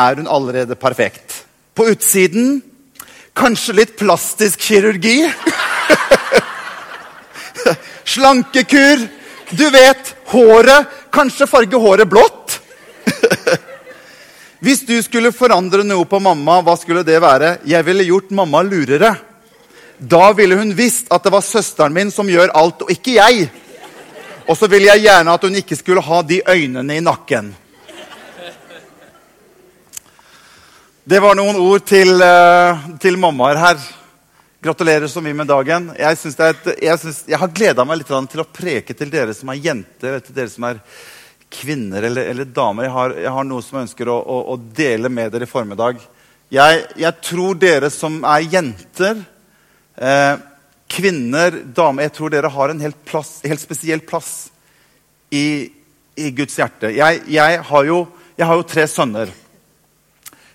er hun allerede perfekt. På utsiden kanskje litt plastisk kirurgi. Slankekur. Du vet, håret. Kanskje farge håret blått. Hvis du skulle forandre noe på mamma, hva skulle det være? Jeg ville gjort mamma lurere. Da ville hun visst at det var søsteren min som gjør alt, og ikke jeg. Og så ville jeg gjerne at hun ikke skulle ha de øynene i nakken. Det var noen ord til, uh, til mammaer her. Gratulerer så mye med dagen. Jeg, et, jeg, synes, jeg har gleda meg litt til å preke til dere som er jenter, til dere som er kvinner eller, eller damer. Jeg har, jeg har, noe som jeg ønsker å, å, å, dele med dere i formiddag. Jeg, jeg tror dere som er jenter, eh, kvinner, damer Jeg tror dere har en helt, plass, helt spesiell plass i, i, Guds hjerte. Jeg, har jo, jeg har jo tre sønner.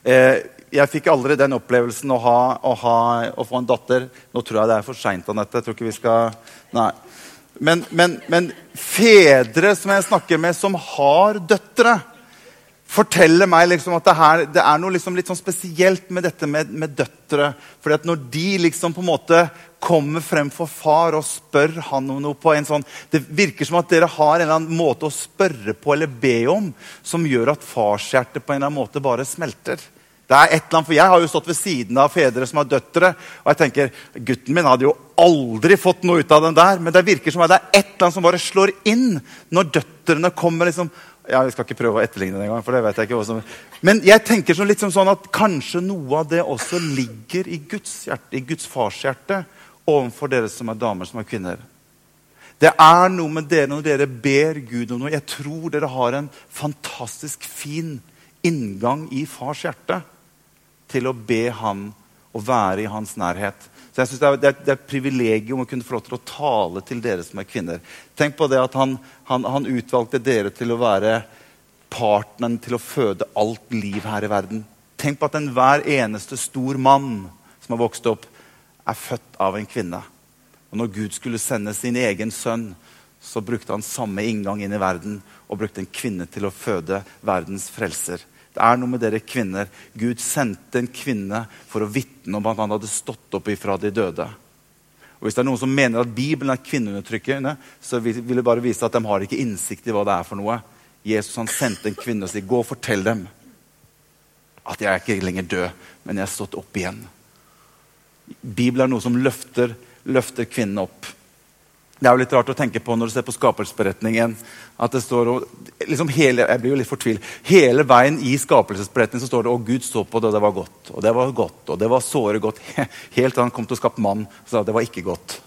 Eh, jeg fikk aldri den opplevelsen å, ha, å, ha, å, få en datter. Nå tror jeg det er for seint, Anette. Jeg tror ikke vi skal Nei. Men, men, men, fedre som jeg snakker med, som har døtre, forteller meg liksom at det, her, det er noe liksom litt sånn spesielt med dette med, med døtre. Fordi at når de liksom på en måte kommer frem for far og spør han om noe på en sånn Det virker som at dere har en eller annen måte å spørre på eller be om som gjør at farshjertet på en eller annen måte bare smelter. Det er et eller annet, for Jeg har jo stått ved siden av fedre som har døtre. Og jeg tenker, Gutten min hadde jo aldri fått noe ut av den der. Men det virker som at det er et eller annet som bare slår inn når døtrene kommer. liksom, ja, Jeg skal ikke prøve å etterligne det engang. for det vet jeg ikke også. Men jeg tenker litt sånn at kanskje noe av det også ligger i Guds hjerte, i Guds fars hjerte overfor dere som er damer som er kvinner. Det er noe med dere når dere ber Gud om noe. Jeg tror dere har en fantastisk fin inngang i fars hjerte til å be han å være i hans nærhet. Så jeg synes det er, det, er, det er et privilegium å kunne få lov til å tale til dere som er kvinner. Tenk på det at han, han, han utvalgte dere til å være partneren til å føde alt liv her i verden. Tenk på at enhver eneste stor mann som har vokst opp, er født av en kvinne. Og når Gud skulle sende sin egen sønn, så brukte han samme inngang inn i verden og brukte en kvinne til å føde verdens frelser. Det er noe med dere kvinner. Gud sendte en kvinne for å vitne om at han hadde stått opp ifra de døde. Og Hvis det er noen som mener at Bibelen er kvinneundertrykkende, så vil det bare vise at de har ikke innsikt i hva det er for noe. Jesus han sendte en kvinne og sa gå og fortell dem at jeg er ikke lenger død, men jeg er stått opp igjen. Bibelen er noe som løfter, løfter kvinnen opp. Det er jo litt rart å tenke på når du ser på skapelsesberetningen. at det står, liksom hele, jeg blir jo litt fortvil, hele veien i skapelsesberetningen så står det 'Å, Gud så på det, og det var godt. Og det var godt, og det var såre godt. Helt til han kom til å skape mann så sa det var ikke godt.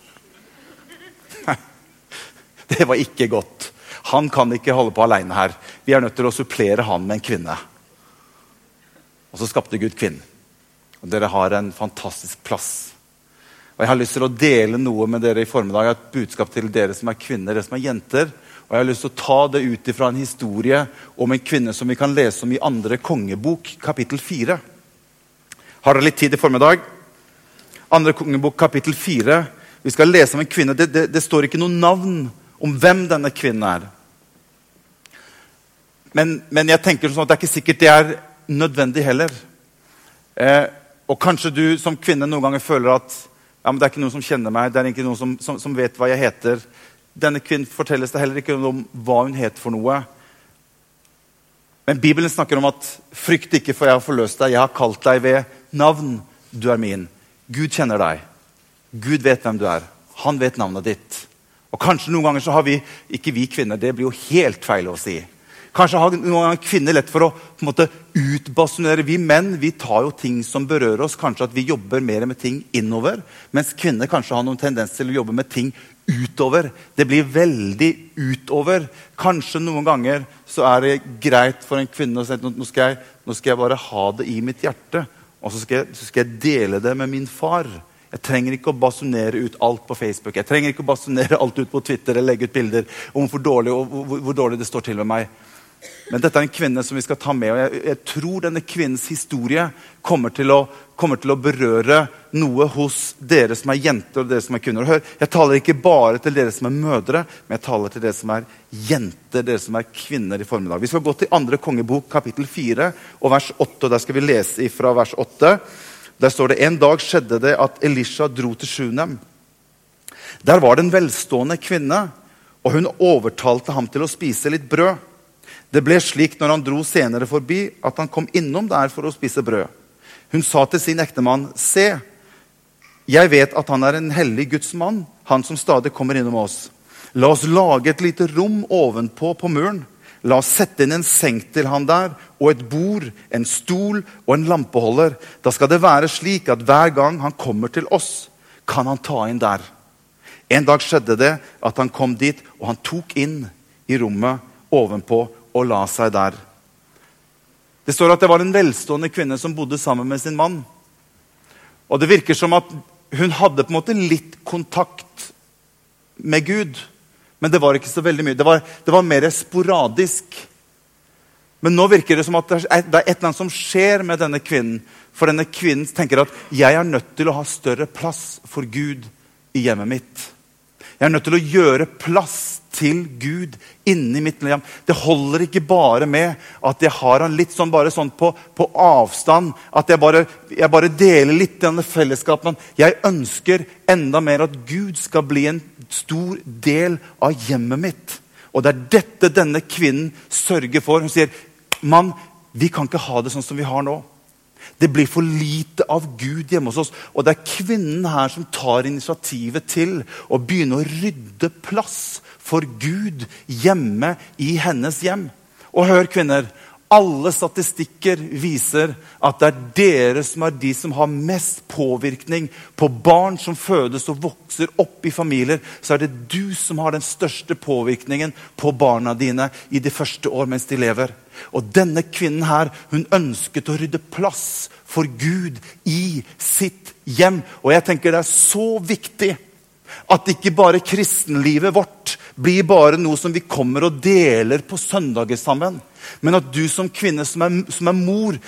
Det var ikke godt. Han kan ikke holde på alene her. Vi er nødt til å supplere han med en kvinne. Og så skapte Gud kvinnen. Og dere har en fantastisk plass og Jeg har lyst til å dele noe med dere i formiddag, et budskap til dere som er kvinner, dere som er jenter. Og Jeg har lyst til å ta det ut fra en historie om en kvinne som vi kan lese om i andre kongebok, kapittel 4. Har dere litt tid i formiddag? Andre kongebok, kapittel 4. Vi skal lese om en kvinne. Det, det, det står ikke noe navn om hvem denne kvinnen er. Men, men jeg tenker sånn at det er ikke sikkert det er nødvendig heller. Eh, og kanskje du som kvinne noen ganger føler at ja, men det er ikke noen som kjenner meg, det er ikke noen som, som, som vet hva jeg heter. Denne kvinnen fortelles det heller ikke om hva hun het for noe. Men Bibelen snakker om at 'frykt ikke, for jeg har forløst deg'. 'Jeg har kalt deg ved navn. Du er min'. Gud kjenner deg. Gud vet hvem du er. Han vet navnet ditt. Og Kanskje noen ganger så har vi ikke vi kvinner, det blir jo helt feil å si. Kanskje har noen kvinner lett for å på en måte, utbasunere. Vi menn vi tar jo ting som berører oss. Kanskje at vi jobber mer med ting innover. Mens kvinner kanskje har noen tendens til å jobbe med ting utover. Det blir veldig utover. Kanskje noen ganger så er det greit for en kvinne å si nå skal jeg, nå skal jeg bare ha det i mitt hjerte. Og så skal, jeg, så skal jeg dele det med min far. Jeg trenger ikke å basunere ut alt på Facebook. Jeg trenger ikke å basunere alt ut på Twitter eller legge ut bilder om hvor dårlig, hvor, hvor dårlig det står til med meg. Men dette er en kvinne som vi skal ta med. og Jeg, jeg tror denne kvinnens historie kommer til, å, kommer til, å, berøre noe hos dere som er jenter og dere som er kvinner. Hør, jeg taler ikke bare til dere som er mødre, men jeg taler til dere som er jenter, dere som er kvinner i formiddag. Vi skal gå til andre kongebok, kapittel 4, og vers 8. og Der skal vi lese ifra vers 8. Der står det en dag skjedde det at Elisha dro til Sjunem. Der var det en velstående kvinne, og hun overtalte ham til å spise litt brød. Det ble slik når han dro senere forbi, at han kom innom der for å spise brød. Hun sa til sin ektemann, 'Se, jeg vet at han er en hellig Guds mann, han som stadig kommer innom oss.' 'La oss lage et lite rom ovenpå på muren.' 'La oss sette inn en seng til han der, og et bord, en stol og en lampeholder.' 'Da skal det være slik at hver gang han kommer til oss, kan han ta inn der.' En dag skjedde det at han kom dit, og han tok inn i rommet ovenpå og la seg der. Det står at det var en velstående kvinne som bodde sammen med sin mann. Og Det virker som at hun hadde på en måte litt kontakt med Gud. Men det var ikke så veldig mye. Det var, det var mer sporadisk. Men nå virker det som at det er et eller annet som skjer med denne kvinnen. For denne kvinnen tenker at jeg er nødt til å ha større plass for Gud i hjemmet mitt. Jeg er nødt til å gjøre plass til Gud inni mitt liv. Det holder ikke bare med at jeg har han litt sånn, bare sånn på, på avstand. At jeg bare, jeg bare deler litt i denne fellesskapen. Jeg ønsker enda mer at Gud skal bli en stor del av hjemmet mitt. Og det er dette denne kvinnen sørger for. Hun sier, 'Mann, vi kan ikke ha det sånn som vi har nå.' Det blir for lite av Gud hjemme hos oss. Og det er kvinnen her som tar initiativet til å begynne å rydde plass for Gud hjemme i hennes hjem. Og hør, kvinner. Alle statistikker viser at det er dere som er de som har mest påvirkning på barn som fødes og vokser opp i familier. Så er det du som har den største påvirkningen på barna dine i de første år mens de lever. Og denne kvinnen her, hun ønsket å rydde plass for Gud i sitt hjem. Og jeg tenker det er så viktig at ikke bare kristenlivet vårt blir bare noe som vi kommer og deler på søndager sammen. Men at du som kvinne, som er, som er mor,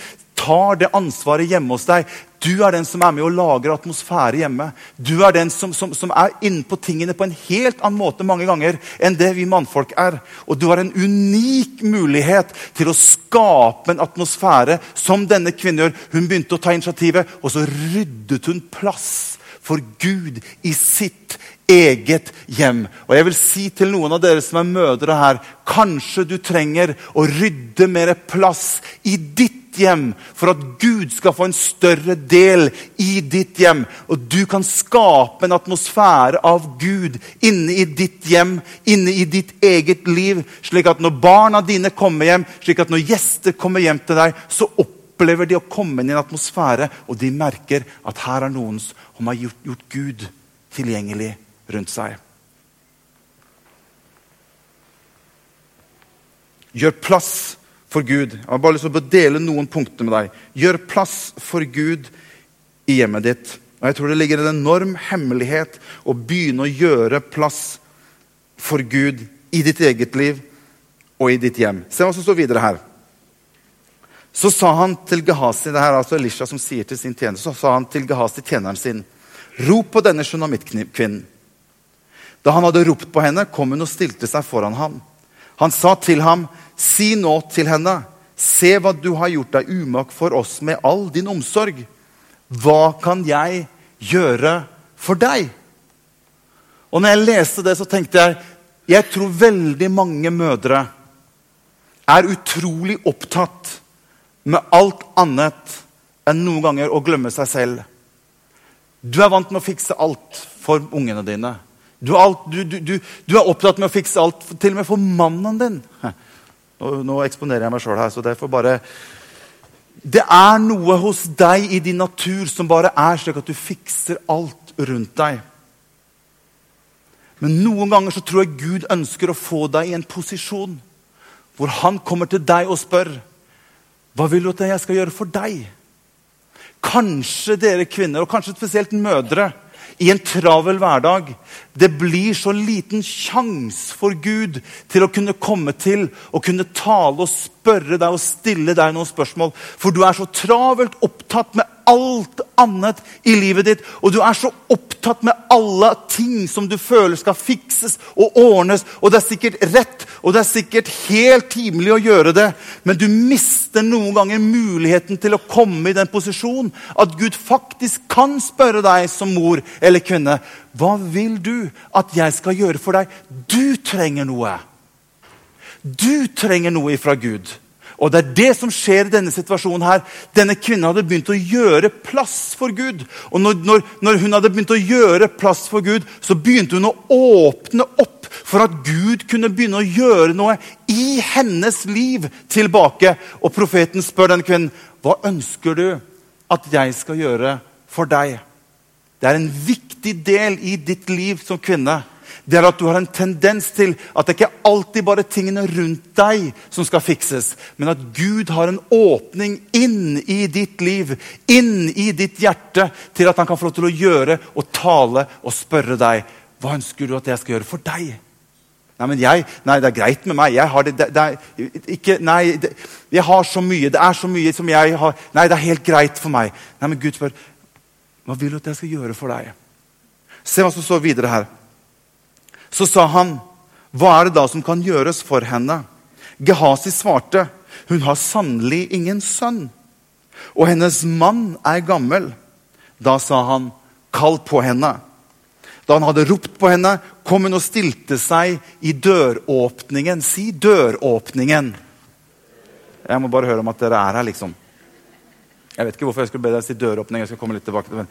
tar det ansvaret hjemme hos deg. Du er den som er med og lager atmosfære hjemme. Du er den som, som, som er inne på tingene på en helt annen måte mange ganger enn det vi mannfolk er. Og du har en unik mulighet til å skape en atmosfære som denne kvinnen gjør. Hun begynte å ta initiativet, og så ryddet hun plass for Gud i sitt eget hjem. Og jeg vil si til noen av dere som er mødre her, kanskje du trenger å rydde mer plass i ditt hjem for at Gud skal få en større del i ditt hjem. Og du kan skape en atmosfære av Gud inne i ditt hjem, inne i ditt eget liv, slik at når barna dine kommer hjem, slik at når gjester kommer hjem til deg, så opplever de å komme inn i en atmosfære, og de merker at her er noen som har gjort, gjort Gud tilgjengelig rundt seg. Gjør plass for Gud. Jeg har bare lyst til å dele noen punkter med deg. Gjør plass for Gud i hjemmet ditt. Og Jeg tror det ligger en enorm hemmelighet å begynne å gjøre plass for Gud i ditt eget liv og i ditt hjem. Se hva som står videre her. Så sa han til Gehazi, det her er altså Elisha som sier til sin tjener, så sa han til Gehazi, tjeneren sin, rop på denne sjonamittkvinnen. Da han hadde ropt på henne, kom hun og stilte seg foran ham. Han sa til ham, 'Si nå til henne:" 'Se hva du har gjort deg umak for oss med all din omsorg.' 'Hva kan jeg gjøre for deg?' Og når jeg leste det, så tenkte jeg jeg tror veldig mange mødre er utrolig opptatt med alt annet enn noen ganger å glemme seg selv. Du er vant med å fikse alt for ungene dine. Du er, alt, du, du, du er, opptatt med å fikse alt, til og med for mannen din. Nå, nå eksponerer jeg meg sjøl her, så derfor bare Det er noe hos deg i din natur som bare er slik at du fikser alt rundt deg. Men noen ganger så tror jeg Gud ønsker å få deg i en posisjon hvor han kommer til deg og spør hva vil du at jeg skal gjøre for deg. Kanskje dere kvinner, og kanskje spesielt mødre, i en travel hverdag. Det blir så liten sjanse for Gud til å kunne komme til og kunne tale og spørre deg og stille deg noen spørsmål. For du er så travelt opptatt med alt annet i livet ditt. Og du er så opptatt med alle ting som du føler skal fikses og ordnes. Og det er sikkert rett og det er sikkert helt timelig å gjøre det. Men du mister noen ganger muligheten til å komme i den posisjonen at Gud faktisk kan spørre deg som mor eller kvinne hva vil du at jeg skal gjøre for deg? Du trenger noe. Du trenger noe ifra Gud. Og det er det som skjer i denne situasjonen. her. Denne kvinnen hadde begynt å gjøre plass for Gud. Og når, når, når, hun hadde begynt å gjøre plass for Gud, så begynte hun å åpne opp for at Gud kunne begynne å gjøre noe i hennes liv tilbake. Og profeten spør denne kvinnen, 'Hva ønsker du at jeg skal gjøre for deg?' Det er en viktig del i ditt liv som kvinne det er at du har en tendens til at det ikke alltid bare tingene rundt deg som skal fikses, men at Gud har en åpning inn i ditt liv, inn i ditt hjerte, til at han kan få lov til å gjøre og tale og spørre deg hva ønsker du at jeg skal gjøre for deg. Nei, men jeg, nei, det er greit med meg. Jeg har, det, det, det ikke, nei, det, jeg har så mye. Det er så mye som jeg har Nei, det er helt greit for meg. Nei, men Gud spør hva vil du at jeg skal gjøre for deg. Se hva som står videre her. Så sa han, 'Hva er det da som kan gjøres for henne?' Gehazi svarte, 'Hun har sannelig ingen sønn.' Og hennes mann er gammel. Da sa han, 'Kall på henne.' Da han hadde ropt på henne, kom hun og stilte seg i døråpningen. Si døråpningen. Jeg må bare høre om at dere er her, liksom. Jeg vet ikke hvorfor jeg skulle be deg si døråpning. jeg skal komme litt tilbake. Men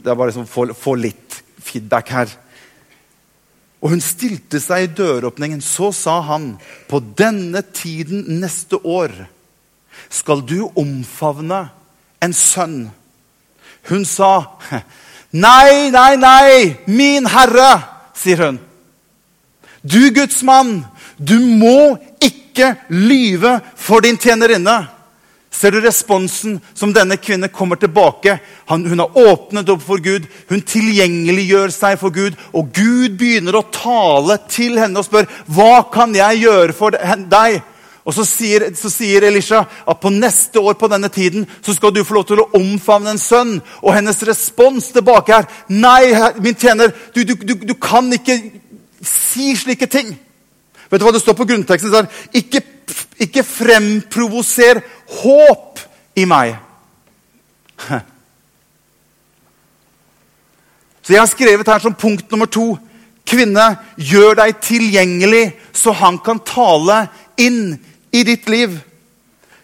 det er bare liksom få, få litt feedback her. Og hun stilte seg i døråpningen. Så sa han, på denne tiden neste år skal du omfavne en sønn. Hun sa, nei, nei, nei, min herre, sier hun. Du Guds mann, du må ikke lyve for din tjenerinne. Ser du responsen som denne kvinnen kommer tilbake? Han, hun har åpnet opp for Gud, hun tilgjengeliggjør seg for Gud. Og Gud begynner å tale til henne og spør hva kan jeg gjøre for deg. Og så sier, så sier, Elisha at på neste år på denne tiden så skal du få lov til å omfavne en sønn. Og hennes respons tilbake er nei, min tjener, du, du, du, du kan ikke si slike ting. Vet du hva det står på grunnteksten? Der? Ikke, ikke fremprovoser håp i meg. Så jeg har skrevet her som punkt nummer to Kvinne, gjør deg tilgjengelig, så han kan tale inn i ditt liv.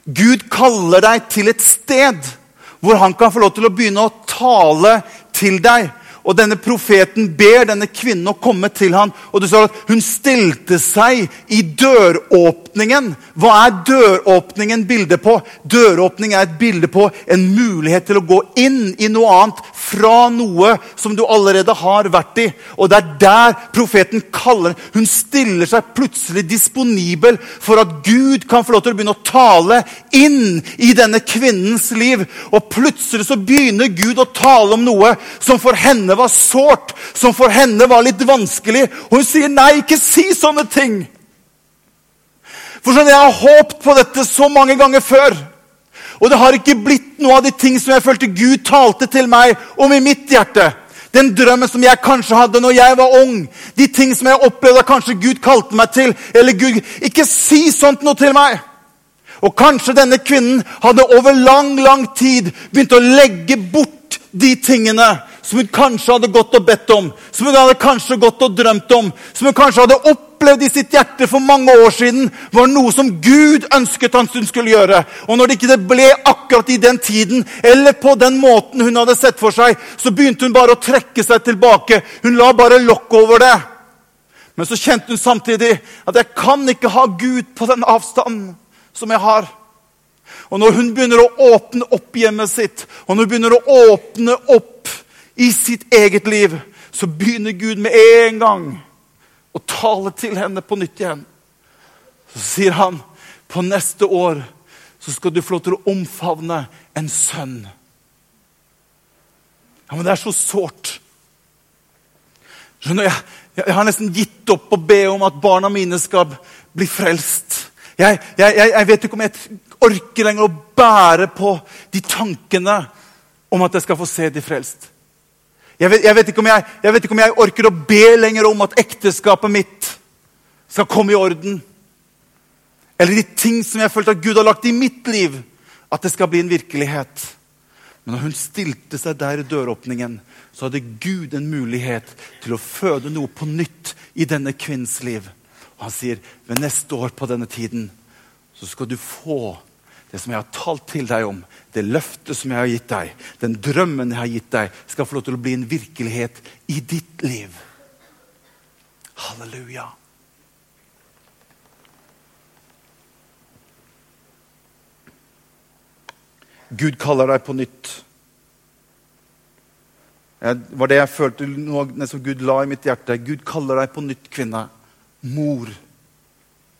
Gud kaller deg til et sted hvor han kan få lov til å begynne å tale til deg. Og denne profeten ber denne kvinnen å komme til ham. Og det står at hun stilte seg i døråpningen. Hva er døråpningen bilde på? Døråpning er et bilde på en mulighet til å gå inn i noe annet fra noe som du allerede har vært i. Og det er der profeten kaller Hun stiller seg plutselig disponibel for at Gud kan få lov til å begynne å tale inn i denne kvinnens liv. Og plutselig så begynner Gud å tale om noe som for henne var sårt, som for henne var litt vanskelig. Og hun sier, 'Nei, ikke si sånne ting'. For sånn, Jeg har håpt på dette så mange ganger før. Og det har ikke blitt noe av de ting som jeg følte Gud talte til meg om i mitt hjerte. Den drømmen som jeg kanskje hadde når jeg var ung. De ting som jeg opplevde kanskje Gud kalte meg til. Eller Gud, Ikke si sånt noe til meg! Og kanskje denne kvinnen hadde over lang, lang tid begynt å legge bort de tingene som hun kanskje hadde gått og bedt om, som hun hadde kanskje gått og drømt om, som hun kanskje hadde opplevd i sitt hjerte for mange år siden, var noe som Gud ønsket han hun skulle gjøre. Og når det ikke ble akkurat i den tiden eller på den måten hun hadde sett for seg, så begynte hun bare å trekke seg tilbake. Hun la bare lokk over det. Men så kjente hun samtidig at jeg kan ikke ha Gud på den avstanden som jeg har. Og når hun begynner å åpne opp hjemmet sitt, og når hun begynner å åpne opp i sitt eget liv, så begynner Gud med en gang å tale til henne på nytt igjen. Så sier han på neste år så skal du få lov til å omfavne en sønn. Ja, Men det er så sårt. Skjønner jeg, jeg, har nesten gitt opp å be om at barna mine skal bli frelst. Jeg, jeg, jeg vet ikke om jeg orker lenger å bære på de tankene om at jeg skal få se de frelst. Jeg vet, vet ikke om jeg, vet ikke om jeg orker å be lenger om at ekteskapet mitt skal komme i orden. Eller de ting som jeg følte at Gud har lagt i mitt liv, at det skal bli en virkelighet. Men når hun stilte seg der i døråpningen, så hadde Gud en mulighet til å føde noe på nytt i denne kvinnens liv. Og han sier ved neste år på denne tiden så skal du få det som jeg har talt til deg om, det løftet som jeg har gitt deg, den drømmen jeg har gitt deg, skal få lov til å bli en virkelighet i ditt liv. Halleluja. Gud kaller deg på nytt. Det var det jeg følte noe som Gud la i mitt hjerte. Gud kaller deg på nytt, kvinne. Mor.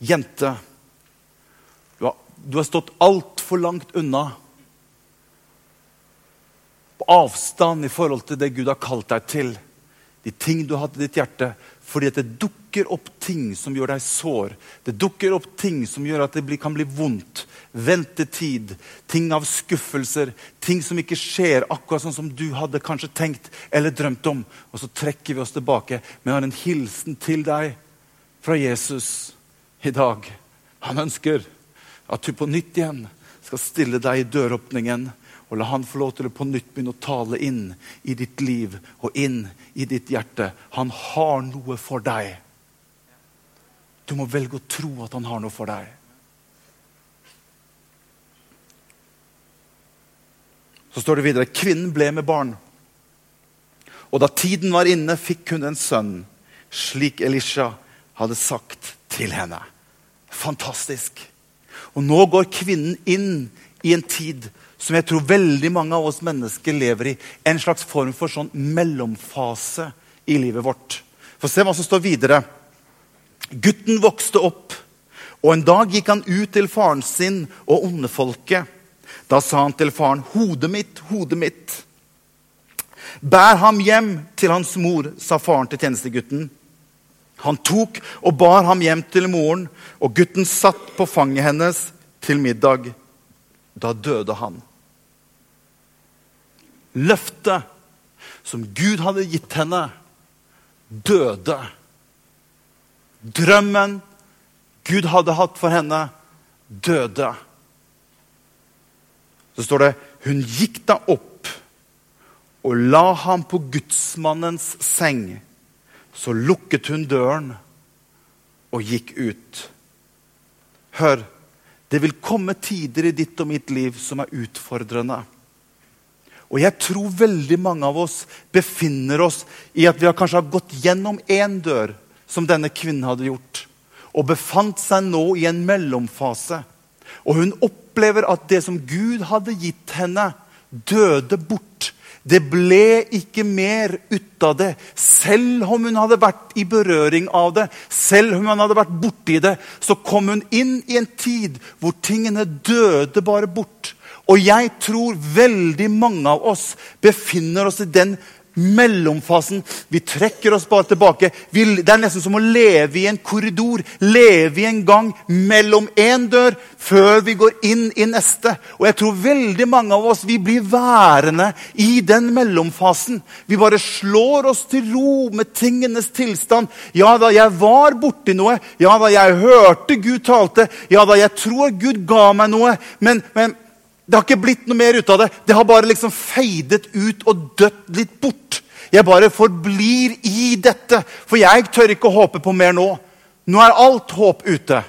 Jente. Du har, stått altfor langt unna. På avstand i forhold til det Gud har kalt deg til. De ting du har hatt i ditt hjerte. Fordi det dukker opp ting som gjør deg sår. Det dukker opp ting som gjør at det kan bli vondt. Ventetid, ting av skuffelser, ting som ikke skjer akkurat sånn som du hadde kanskje tenkt eller drømt om. Og så trekker vi oss tilbake. Men jeg har en hilsen til deg fra Jesus i dag. Han ønsker at du på nytt igjen skal stille deg i døråpningen og la han få lov til å på nytt begynne å tale inn i ditt liv og inn i ditt hjerte. Han har noe for deg. Du må velge å tro at han har noe for deg. Så står det videre kvinnen ble med barn. Og da tiden var inne, fikk hun en sønn, slik Elisha hadde sagt til henne. Fantastisk. Og nå går kvinnen inn i en tid som jeg tror veldig mange av oss mennesker lever i. En slags form for sånn mellomfase i livet vårt. For se hva som står videre. Gutten vokste opp, og en dag gikk han ut til faren sin og ondefolket. Da sa han til faren, 'Hodet mitt, hodet mitt.' 'Bær ham hjem til hans mor', sa faren til tjenestegutten. Han tok og bar ham hjem til moren, og gutten satt på fanget hennes til middag. Da døde han. Løftet som Gud hadde gitt henne, døde. Drømmen Gud hadde hatt for henne, døde. Så står det hun gikk da opp og la ham på gudsmannens seng. Så lukket hun døren og gikk ut. Hør, det vil komme tider i ditt og mitt liv som er utfordrende. Og jeg tror veldig mange av oss befinner oss i at vi kanskje har gått gjennom én dør, som denne kvinnen hadde gjort, og befant seg nå i en mellomfase. Og hun opplever at det som Gud hadde gitt henne, døde bort. Det ble ikke mer ut av det. Selv om hun hadde vært i berøring av det, selv om hun hadde vært borti det, så kom hun inn i en tid hvor tingene døde bare bort. Og jeg tror veldig mange av oss befinner oss i den mellomfasen. Vi trekker oss bare tilbake. Vi, det er nesten som å leve i en korridor. Leve i en gang mellom én dør før vi går inn i neste. Og jeg tror veldig mange av oss vi blir værende i den mellomfasen. Vi bare slår oss til ro med tingenes tilstand. Ja da, jeg var borti noe. Ja da, jeg hørte Gud talte. Ja da, jeg tror Gud ga meg noe. Men, men det har ikke blitt noe mer ut av det. Det har bare liksom feidet ut og dødd litt bort. Jeg bare forblir i dette, for jeg tør ikke å håpe på mer nå. Nå er alt håp ute.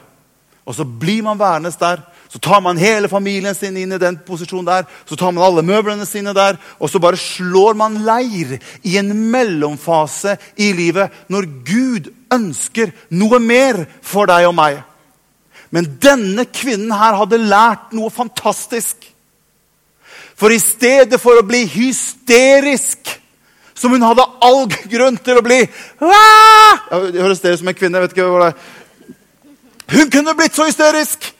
Og så blir man værende der. Så tar man hele familien sin inn i den posisjonen der. Så tar man alle møblene sine der, og så bare slår man leir i en mellomfase i livet når Gud ønsker noe mer for deg og meg. Men denne kvinnen her hadde lært noe fantastisk. For i stedet for å bli hysterisk, som hun hadde all grunn til å bli Jeg høres dere som en kvinne. jeg vet ikke hva det er. Hun kunne blitt så hysterisk.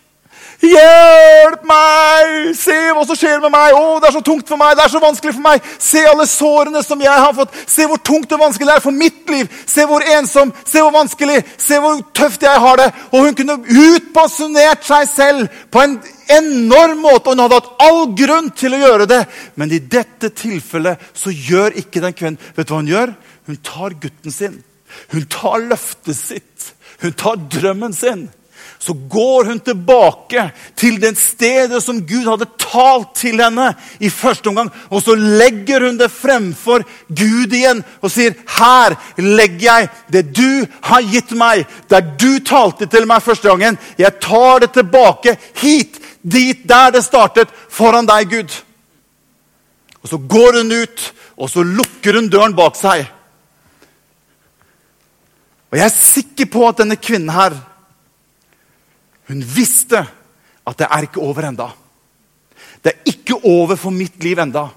Hjelp meg! Se hva som skjer med meg! Å, det er så tungt for meg! Det er så vanskelig for meg! Se alle sårene som jeg har fått! Se hvor tungt og vanskelig det er for mitt liv! Se hvor ensom! Se hvor vanskelig! Se hvor tøft jeg har det! Og hun kunne utpassionert seg selv på en enorm måte. Og hun hadde hatt all grunn til å gjøre det. Men i dette tilfellet så gjør ikke den kvinnen Vet du hva hun gjør? Hun tar gutten sin. Hun tar løftet sitt. Hun tar drømmen sin så går hun tilbake til det stedet som Gud hadde talt til henne i første omgang. Og så legger hun det fremfor Gud igjen og sier, 'Her legger jeg det du har gitt meg.' Der du talte til meg første gangen. Jeg tar det tilbake hit, dit, der det startet, foran deg, Gud. Og så går hun ut, og så lukker hun døren bak seg. Og jeg er sikker på at denne kvinnen her hun visste at det er ikke over enda. Det er ikke over for mitt liv enda.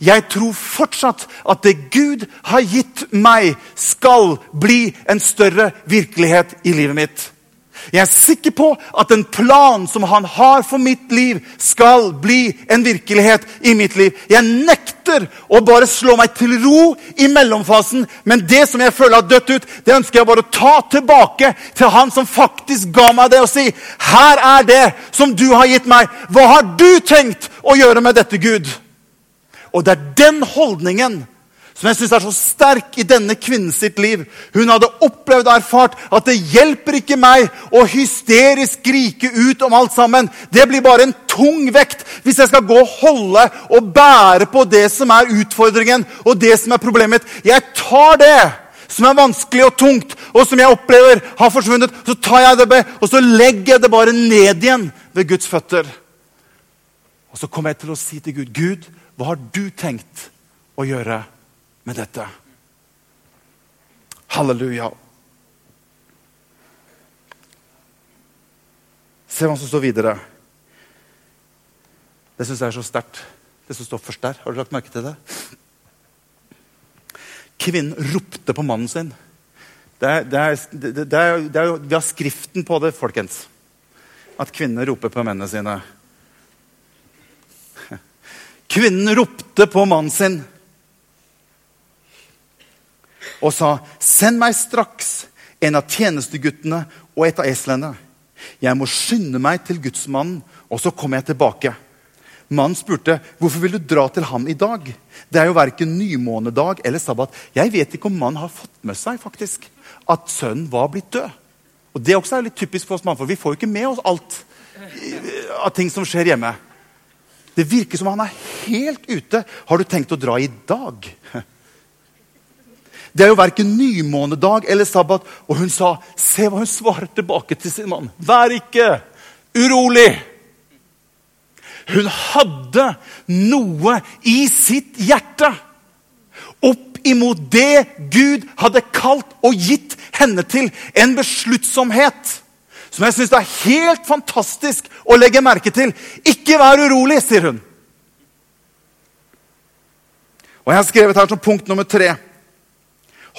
Jeg tror fortsatt at det Gud har gitt meg, skal bli en større virkelighet i livet mitt. Jeg er sikker på at en plan som han har for mitt liv, skal bli en virkelighet i mitt liv. Jeg nekter å bare slå meg til ro i mellomfasen, men det som jeg føler har dødt ut, det ønsker jeg bare å ta tilbake til han som faktisk ga meg det, og si her er det som du har gitt meg. Hva har du tenkt å gjøre med dette, Gud? Og det er den holdningen som jeg synes er så sterk i denne kvinnen sitt liv. Hun hadde opplevd og erfart at det hjelper ikke meg å hysterisk skrike ut om alt sammen. Det blir bare en tung vekt hvis jeg skal gå og holde og bære på det som er utfordringen og det som er problemet. Jeg tar det som er vanskelig og tungt, og som jeg opplever har forsvunnet. Så tar jeg det med, og så legger jeg det bare ned igjen ved Guds føtter. Og så kommer jeg til å si til Gud, Gud, hva har du tenkt å gjøre? Med dette. Halleluja. Se hva som står videre. Det syns jeg er så sterkt, det som står først der. Har du lagt merke til det? Kvinnen ropte på mannen sin. Det er, det er, det er, vi har skriften på det, folkens. At kvinner roper på mennene sine. Kvinnen ropte på mannen sin og sa, 'Send meg straks en av tjenesteguttene og et av eslene.' 'Jeg må skynde meg til gudsmannen, og så kommer jeg tilbake.' Mannen spurte, 'Hvorfor vil du dra til ham i dag?' 'Det er jo verken nymånedag eller sabbat.' Jeg vet ikke om mannen har fått med seg faktisk at sønnen var blitt død. Og Det også er litt typisk for oss mannfolk. Vi får jo ikke med oss alt av ting som skjer hjemme. Det virker som han er helt ute. Har du tenkt å dra i dag? Det er jo verken nymånedag eller sabbat. Og hun sa, se hva hun svarer tilbake til sin mann. Vær ikke urolig. Hun hadde noe i sitt hjerte opp imot det Gud hadde kalt og gitt henne til. En besluttsomhet som jeg syns er helt fantastisk å legge merke til. Ikke vær urolig, sier hun. Og Jeg har skrevet her som punkt nummer tre.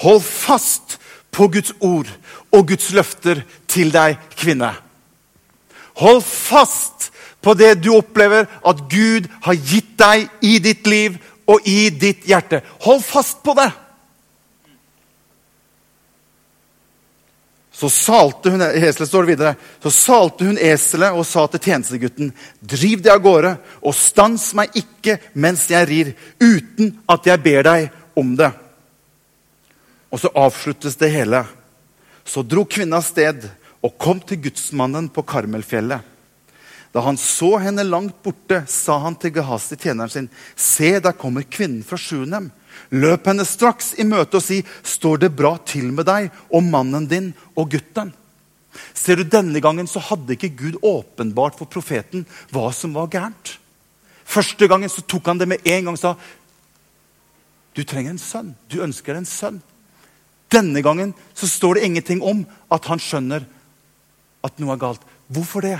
Hold fast på Guds ord og Guds løfter til deg, kvinne. Hold fast på det du opplever at Gud har gitt deg i ditt liv og i ditt hjerte. Hold fast på det! Så salte hun eselet står videre, så salte hun eselet og sa til tjenestegutten.: Driv det av gårde, og stans meg ikke mens jeg rir, uten at jeg ber deg om det. Og så avsluttes det hele. Så dro kvinna av sted og kom til gudsmannen på Karmelfjellet. Da han så henne langt borte, sa han til Gehazi, tjeneren sin, se, der kommer kvinnen fra Sjunem. Løp henne straks i møte og si, står det bra til med deg og mannen din og gutten? Ser du, Denne gangen så hadde ikke Gud åpenbart for profeten hva som var gærent. Første gangen så tok han det med en gang og sa du trenger en sønn. Du ønsker en sønn. Denne gangen så står det ingenting om at han skjønner at noe er galt. Hvorfor det?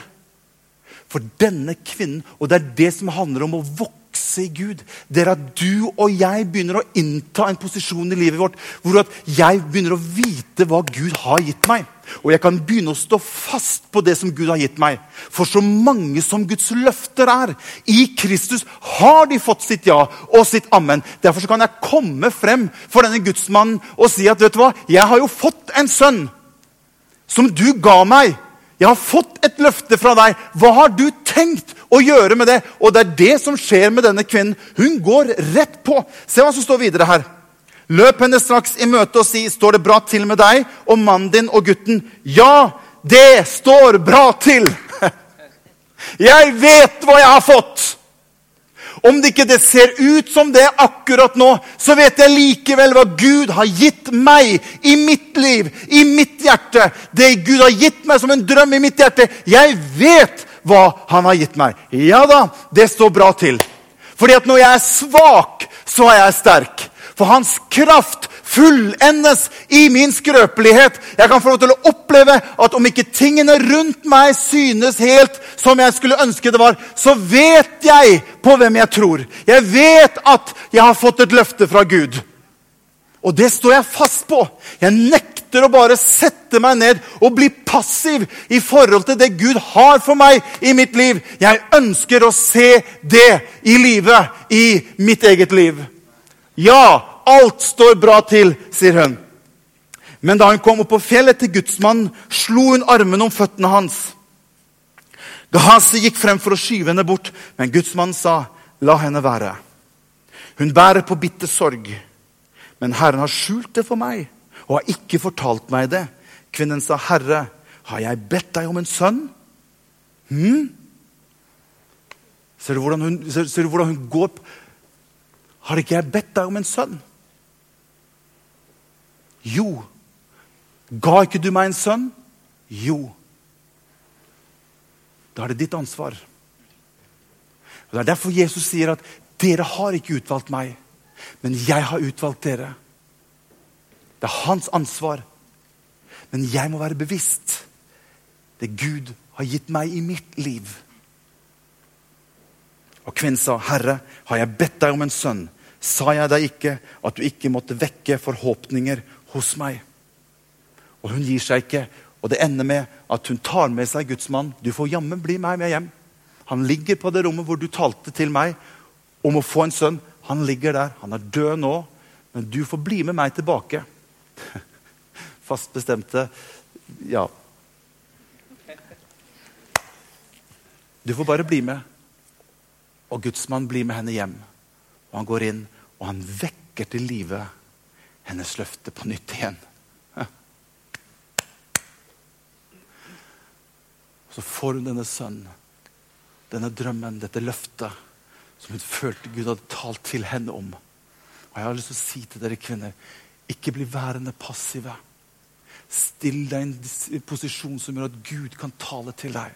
For denne kvinnen, og det er det som handler om å vokse passe i Gud, det er at du og jeg begynner å innta en posisjon i livet vårt hvor at jeg begynner å vite hva Gud har gitt meg. Og jeg kan begynne å stå fast på det som Gud har gitt meg. For så mange som Guds løfter er, i Kristus har de fått sitt ja og sitt amen. Derfor kan jeg komme frem for denne gudsmannen og si at vet du hva, jeg har jo fått en sønn som du ga meg. Jeg har fått et løfte fra deg. Hva har du tenkt å gjøre med det? Og det er det som skjer med denne kvinnen. Hun går rett på. Se hva som står videre her. Løp henne straks i møte og si, 'Står det bra til med deg og mannen din og gutten?' 'Ja, det står bra til.' Jeg vet hva jeg har fått. Om det ikke det ser ut som det akkurat nå, så vet jeg likevel hva Gud har gitt meg i mitt liv, i mitt hjerte. Det Gud har gitt meg som en drøm i mitt hjerte. Jeg vet hva han har gitt meg. Ja da, det står bra til. Fordi at når jeg er svak, så er jeg sterk. For hans kraft fullendes i min skrøpelighet. Jeg kan få lov til å oppleve at om ikke tingene rundt meg synes helt som jeg skulle ønske det var, så vet jeg på hvem jeg tror. Jeg vet at jeg har fått et løfte fra Gud. Og det står jeg fast på. Jeg nekter å bare sette meg ned og bli passiv i forhold til det Gud har for meg i mitt liv. Jeg ønsker å se det i livet, i mitt eget liv. Ja, alt står bra til, sier hun. Men da hun kom opp på fjellet til gudsmannen, slo hun armen om føttene hans. Gehazi gikk frem for å skyve henne bort, men gudsmannen sa, 'La henne være.' Hun bærer på bitter sorg, men Herren har skjult det for meg og har ikke fortalt meg det. Kvinnen sa, 'Herre, har jeg bedt deg om en sønn?' Hm? Ser du hvordan hun, ser, ser du hvordan hun går Har ikke jeg bedt deg om en sønn? Jo. Ga ikke du meg en sønn? Jo. Da er det ditt ansvar. Og Det er derfor Jesus sier at dere har ikke utvalgt meg, men jeg har utvalgt dere. Det er hans ansvar. Men jeg må være bevisst det Gud har gitt meg i mitt liv. Og kvinnen sa, 'Herre, har jeg bedt deg om en sønn?' Sa jeg deg ikke at du ikke måtte vekke forhåpninger hos meg. Og hun gir seg ikke. Og det ender med at hun tar med seg gudsmannen. Du får jammen bli meg med hjem. Han ligger på det rommet hvor du talte til meg om å få en sønn. Han ligger der. Han er død nå, men du får bli med meg tilbake. Fast bestemte Ja. Du får bare bli med. Og gudsmannen blir med henne hjem. Og han går inn, og han vekker til live hennes løfte på nytt igjen. Så får hun denne sønnen, denne drømmen, dette løftet som hun følte Gud hadde talt til henne om. Og Jeg har lyst til å si til dere kvinner ikke bli værende passive. Still deg i en posisjon som gjør at Gud kan tale til deg.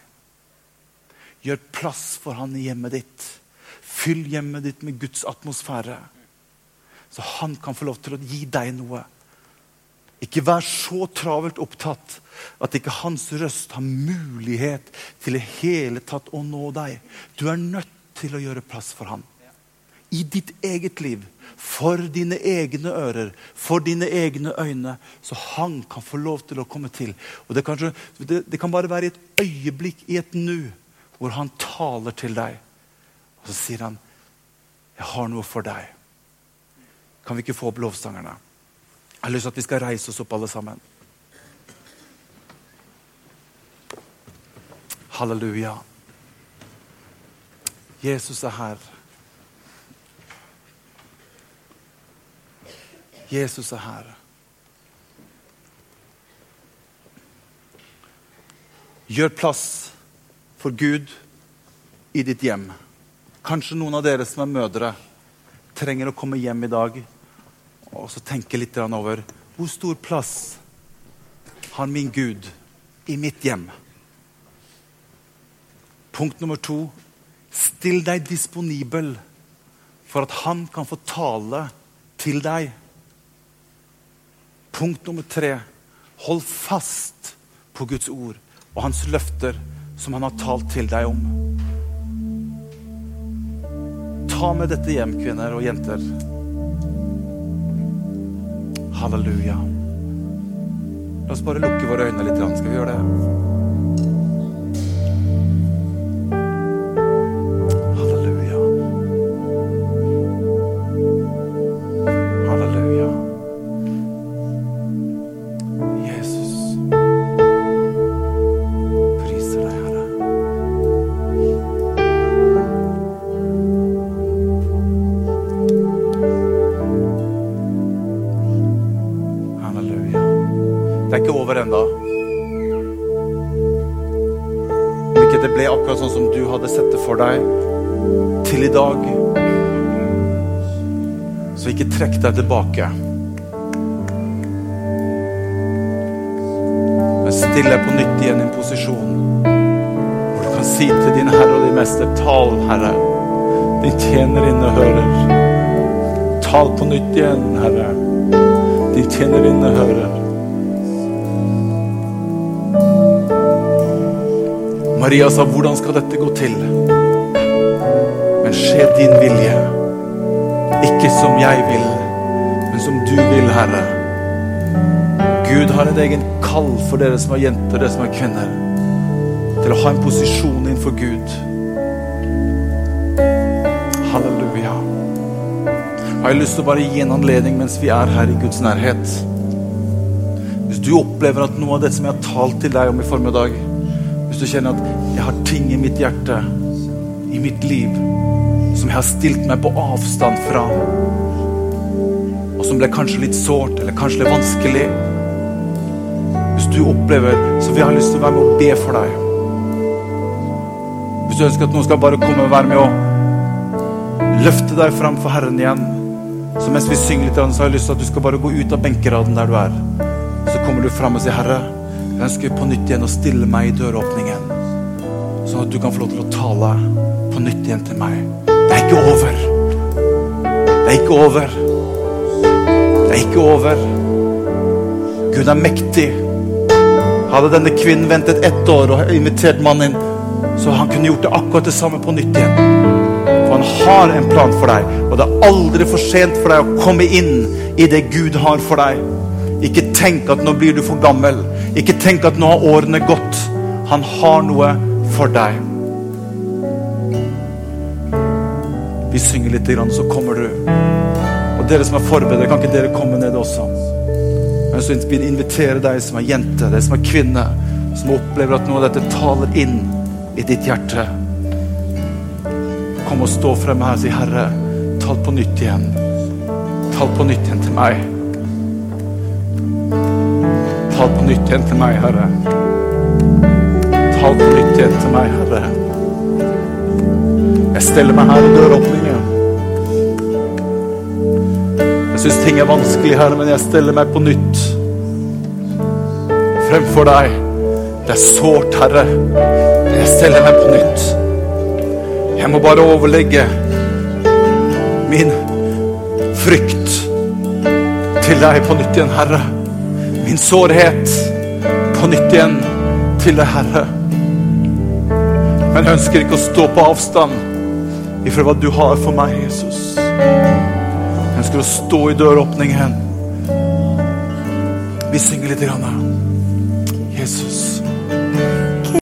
Gjør plass for han i hjemmet ditt. Fyll hjemmet ditt med Guds atmosfære. Så han kan få lov til å gi deg noe. Ikke vær så travelt opptatt at ikke hans røst har mulighet til i hele tatt å nå deg. Du er nødt til å gjøre plass for han. I ditt eget liv, for dine egne ører, for dine egne øyne. Så han kan få lov til å komme til. Og det, kanskje, det, det kan bare være i et øyeblikk, i et nu, hvor han taler til deg. Og så sier han, 'Jeg har noe for deg'. Kan vi ikke få opp lovsangerne? Jeg har lyst til at vi skal reise oss opp, alle sammen. Halleluja. Jesus er her. Jesus er her. Gjør plass for Gud i ditt hjem. Kanskje noen av dere som er mødre, trenger å komme hjem i dag og så tenke litt over hvor stor plass har min Gud i mitt hjem. Punkt nummer to still deg disponibel for at han kan få tale til deg. Punkt nummer tre hold fast på Guds ord og hans løfter som han har talt til deg om. Ta med dette hjem, kvinner og jenter. Halleluja. La oss bare lukke våre øyne litt. Skal vi gjøre det? Deg tilbake. Men still deg på nytt igjen i en posisjon hvor du kan si til din Herre og din Mester, tal, Herre. Din tjenerinne hører. Tal på nytt igjen, Herre. Din tjenerinne hører. Maria sa, 'Hvordan skal dette gå til?' Men skje din vilje. Ikke som jeg vil, men som du vil, Herre. Gud har et egen kall for dere som er jenter, dere som er kvinner, til å ha en posisjon innenfor Gud. Halleluja. Jeg har lyst til å bare gi en anledning mens vi er her i Guds nærhet. Hvis du opplever at noe av det som jeg har talt til deg om i formiddag, hvis du kjenner at jeg har ting i mitt hjerte, i mitt liv, som jeg har stilt meg på avstand fra, som ble kanskje litt sårt eller kanskje litt vanskelig Hvis du opplever, så vil jeg ha lyst til å være med og be for deg. Hvis du ønsker at noen skal bare komme og være med og løfte deg fram for Herren igjen, så mens vi synger litt, så har jeg lyst til at du skal bare gå ut av benkeraden der du er. Så kommer du fram og sier, Herre, jeg ønsker på nytt igjen å stille meg i døråpningen. Sånn at du kan få lov til å tale på nytt igjen til meg. Det er ikke over. Det er ikke over. Er ikke over. Gud er mektig. Hadde denne kvinnen ventet ett år og invitert mannen inn, så han kunne gjort det akkurat det samme på nytt igjen. For han har en plan for deg, og det er aldri for sent for deg å komme inn i det Gud har for deg. Ikke tenk at nå blir du for gammel. Ikke tenk at nå har årene gått. Han har noe for deg. Vi synger litt, grann, så kommer du. Dere som er forberedt, kan ikke dere komme ned også? Men så vil jeg invitere deg som er jente, deg som er kvinne, som opplever at noe av dette taler inn i ditt hjerte. Kom og stå frem her og si, Herre, tal på nytt igjen. Tal på nytt igjen til meg. Tal på nytt igjen til meg, Herre. Tal på nytt igjen til meg, Herre. Jeg steller meg her og dør opp Jeg syns ting er vanskelig, Herre, men jeg steller meg på nytt fremfor deg. Det er sårt, Herre. Jeg steller meg på nytt. Jeg må bare overlegge min frykt til deg på nytt igjen, Herre. Min sårhet på nytt igjen til deg, Herre. Men jeg ønsker ikke å stå på avstand ifra hva du har for meg, Jesus. Ønsker å stå i døråpningen. Vi synger litt. Grann. Jesus.